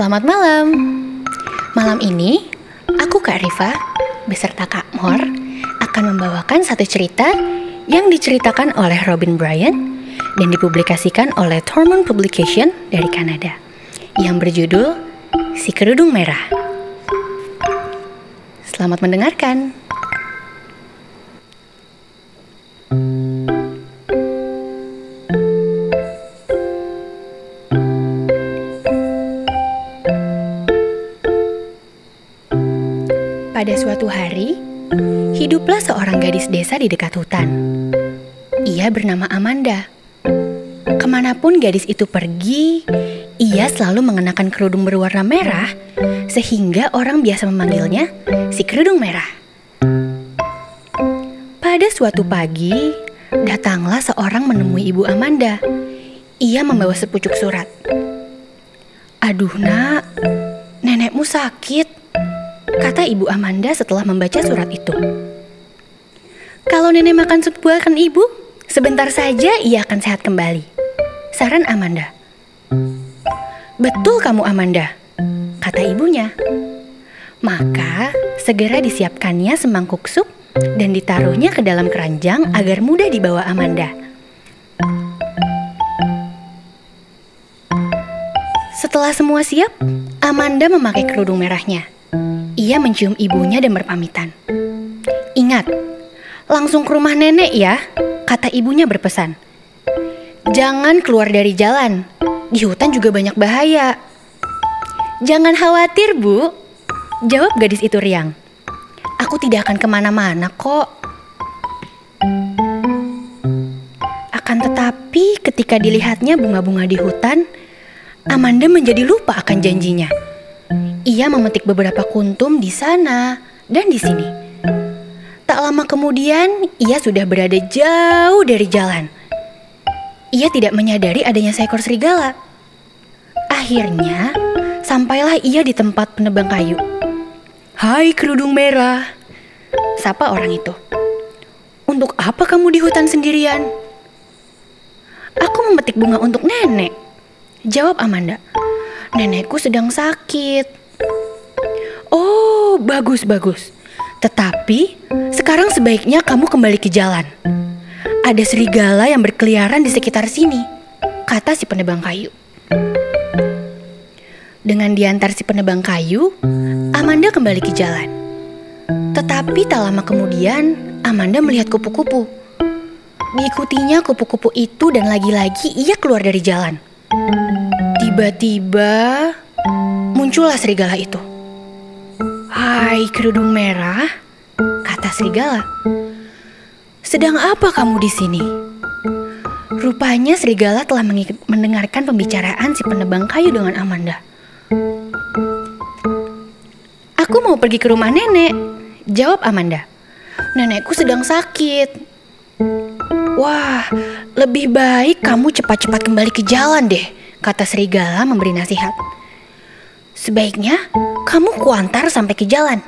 Selamat malam. Malam ini, aku Kak Riva beserta Kak Mor akan membawakan satu cerita yang diceritakan oleh Robin Bryant dan dipublikasikan oleh Thormont Publication dari Kanada yang berjudul Si Kerudung Merah. Selamat mendengarkan. Pada suatu hari, hiduplah seorang gadis desa di dekat hutan. Ia bernama Amanda. Ke mana pun gadis itu pergi, ia selalu mengenakan kerudung berwarna merah, sehingga orang biasa memanggilnya si kerudung merah. Pada suatu pagi, datanglah seorang menemui ibu Amanda. Ia membawa sepucuk surat. Aduh nak, nenekmu sakit kata Ibu Amanda setelah membaca surat itu. Kalau nenek makan sup buahkan ibu, sebentar saja ia akan sehat kembali. Saran Amanda. Betul kamu Amanda, kata ibunya. Maka segera disiapkannya semangkuk sup dan ditaruhnya ke dalam keranjang agar mudah dibawa Amanda. Setelah semua siap, Amanda memakai kerudung merahnya. Ia mencium ibunya dan berpamitan. Ingat, langsung ke rumah nenek ya, kata ibunya berpesan. Jangan keluar dari jalan, di hutan juga banyak bahaya. Jangan khawatir bu, jawab gadis itu riang. Aku tidak akan ke mana-mana kok. Akan tetapi ketika dilihatnya bunga-bunga di hutan, Amanda menjadi lupa akan janjinya. Ia memetik beberapa kuntum di sana dan di sini. Tak lama kemudian, ia sudah berada jauh dari jalan. Ia tidak menyadari adanya seekor serigala. Akhirnya, sampailah ia di tempat penebang kayu. Hai kerudung merah, sapa orang itu. Untuk apa kamu di hutan sendirian? Aku memetik bunga untuk nenek, jawab Amanda. Nenekku sedang sakit. Bagus, bagus. Tetapi sekarang sebaiknya kamu kembali ke jalan. Ada serigala yang berkeliaran di sekitar sini, kata si penebang kayu. Dengan diantar si penebang kayu, Amanda kembali ke jalan. Tetapi tak lama kemudian, Amanda melihat kupu-kupu. Diikutinya kupu-kupu itu dan lagi-lagi ia keluar dari jalan. Tiba-tiba muncullah serigala itu. Hai kerudung merah, kata serigala. Sedang apa kamu di sini? Rupanya serigala telah mendengarkan pembicaraan si penebang kayu dengan Amanda. Aku mau pergi ke rumah nenek, jawab Amanda. Nenekku sedang sakit. Wah, lebih baik kamu cepat-cepat kembali ke jalan deh, kata serigala memberi nasihat. Sebaiknya kamu kuantar sampai ke jalan.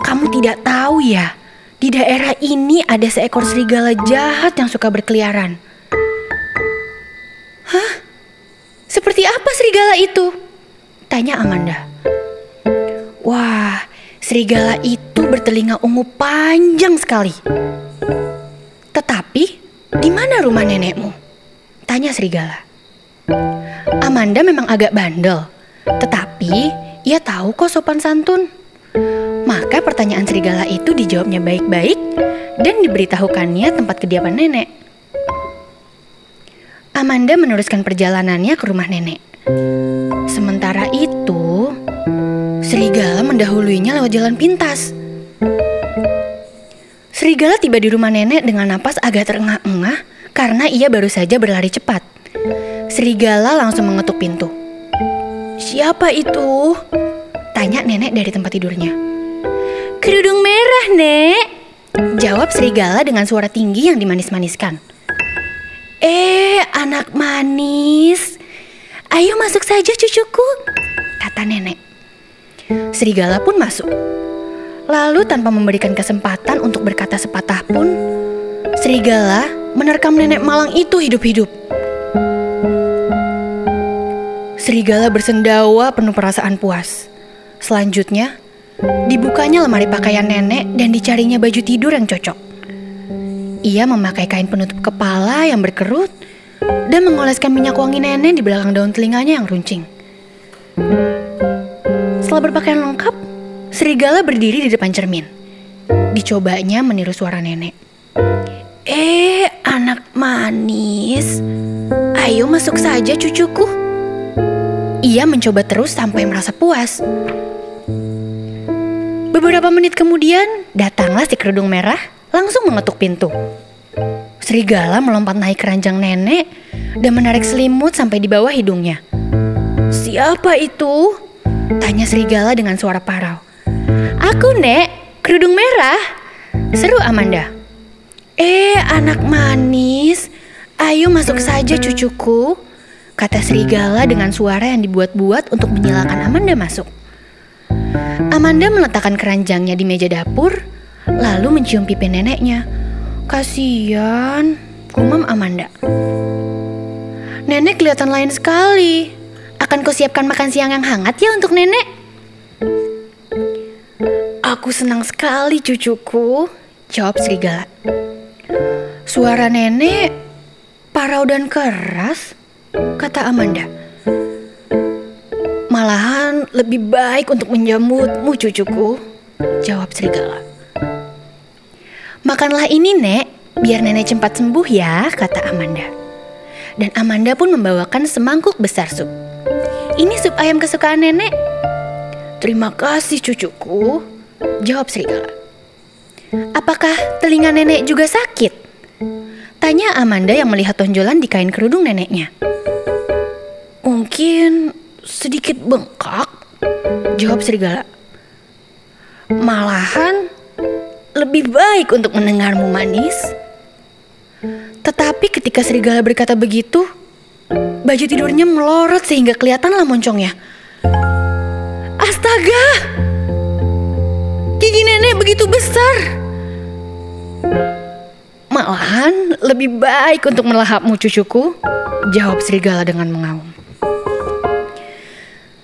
Kamu tidak tahu ya, di daerah ini ada seekor serigala jahat yang suka berkeliaran. Hah? Seperti apa serigala itu? Tanya Amanda. Wah, serigala itu bertelinga ungu panjang sekali. Tetapi, di mana rumah nenekmu? Tanya serigala. Amanda memang agak bandel tetapi ia tahu kok sopan santun. Maka pertanyaan serigala itu dijawabnya baik-baik dan diberitahukannya tempat kediaman nenek. Amanda meneruskan perjalanannya ke rumah nenek. Sementara itu, serigala mendahuluinya lewat jalan pintas. Serigala tiba di rumah nenek dengan napas agak terengah-engah karena ia baru saja berlari cepat. Serigala langsung mengetuk pintu. Siapa itu? Tanya nenek dari tempat tidurnya. Kerudung merah, Nek. Jawab serigala dengan suara tinggi yang dimanis-maniskan. Eh, anak manis. Ayo masuk saja cucuku, kata nenek. Serigala pun masuk. Lalu tanpa memberikan kesempatan untuk berkata sepatah pun, serigala menerkam nenek malang itu hidup-hidup. Serigala bersendawa penuh perasaan puas. Selanjutnya, dibukanya lemari pakaian nenek dan dicarinya baju tidur yang cocok. Ia memakai kain penutup kepala yang berkerut dan mengoleskan minyak wangi nenek di belakang daun telinganya yang runcing. Setelah berpakaian lengkap, serigala berdiri di depan cermin. Dicobanya meniru suara nenek. Eh, anak manis, ayo masuk saja cucuku. Ia mencoba terus sampai merasa puas. Beberapa menit kemudian, datanglah si kerudung merah langsung mengetuk pintu. Serigala melompat naik keranjang nenek dan menarik selimut sampai di bawah hidungnya. Siapa itu? Tanya serigala dengan suara parau. Aku, Nek, kerudung merah. Seru Amanda. Eh, anak manis, ayo masuk saja cucuku kata serigala dengan suara yang dibuat-buat untuk menyilakan Amanda masuk. Amanda meletakkan keranjangnya di meja dapur, lalu mencium pipi neneknya. Kasian, gumam Amanda. Nenek kelihatan lain sekali. Akan kau siapkan makan siang yang hangat ya untuk nenek? Aku senang sekali cucuku, jawab serigala. Suara nenek parau dan keras kata Amanda. Malahan lebih baik untuk menjamutmu cucuku, jawab serigala. Makanlah ini nek, biar nenek cepat sembuh ya, kata Amanda. Dan Amanda pun membawakan semangkuk besar sup. Ini sup ayam kesukaan nenek. Terima kasih cucuku, jawab serigala. Apakah telinga nenek juga sakit? Tanya Amanda yang melihat tonjolan di kain kerudung neneknya. Mungkin sedikit bengkak, jawab serigala. Malahan lebih baik untuk mendengarmu manis. Tetapi ketika serigala berkata begitu, baju tidurnya melorot sehingga kelihatanlah moncongnya. Astaga! Gigi nenek begitu besar. Malahan lebih baik untuk melahapmu cucuku, jawab serigala dengan mengaum.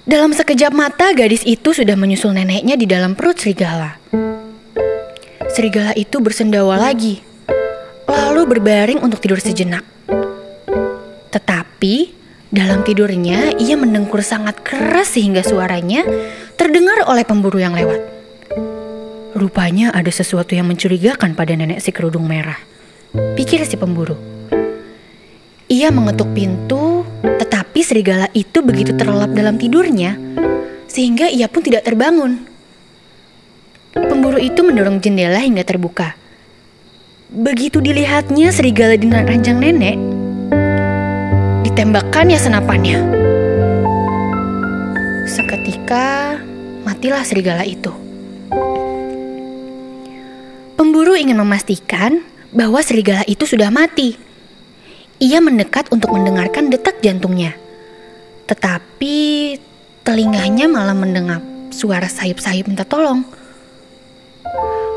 Dalam sekejap mata, gadis itu sudah menyusul neneknya di dalam perut serigala. Serigala itu bersendawa lagi, lalu berbaring untuk tidur sejenak. Tetapi dalam tidurnya, ia mendengkur sangat keras sehingga suaranya terdengar oleh pemburu yang lewat. Rupanya ada sesuatu yang mencurigakan pada nenek si kerudung merah. Pikir si pemburu. Ia mengetuk pintu, tetapi serigala itu begitu terlelap dalam tidurnya, sehingga ia pun tidak terbangun. Pemburu itu mendorong jendela hingga terbuka. Begitu dilihatnya serigala di ranjang nenek, ditembakkannya senapannya. Seketika matilah serigala itu. Pemburu ingin memastikan bahwa serigala itu sudah mati ia mendekat untuk mendengarkan detak jantungnya. Tetapi telinganya malah mendengar suara sayup-sayup minta tolong.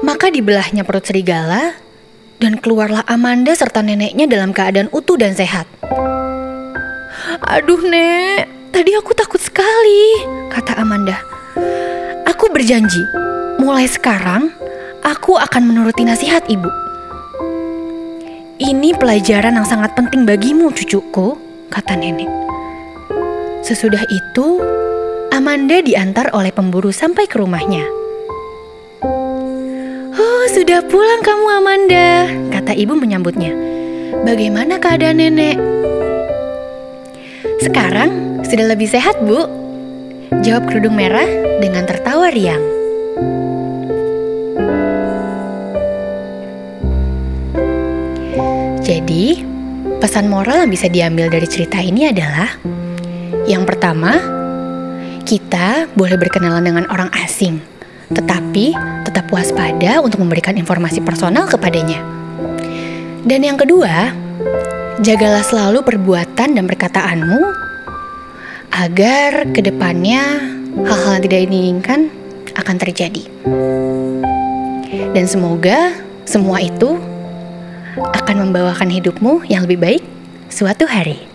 Maka dibelahnya perut serigala dan keluarlah Amanda serta neneknya dalam keadaan utuh dan sehat. Aduh nek, tadi aku takut sekali, kata Amanda. Aku berjanji, mulai sekarang aku akan menuruti nasihat ibu. Ini pelajaran yang sangat penting bagimu, cucuku, kata nenek. Sesudah itu, Amanda diantar oleh pemburu sampai ke rumahnya. Oh, sudah pulang kamu, Amanda, kata ibu menyambutnya. Bagaimana keadaan nenek? Sekarang sudah lebih sehat, Bu. Jawab kerudung merah dengan tertawa riang. Jadi, pesan moral yang bisa diambil dari cerita ini adalah yang pertama, kita boleh berkenalan dengan orang asing, tetapi tetap waspada untuk memberikan informasi personal kepadanya. Dan yang kedua, jagalah selalu perbuatan dan perkataanmu agar ke depannya hal-hal yang tidak diinginkan akan terjadi. Dan semoga semua itu akan membawakan hidupmu yang lebih baik suatu hari.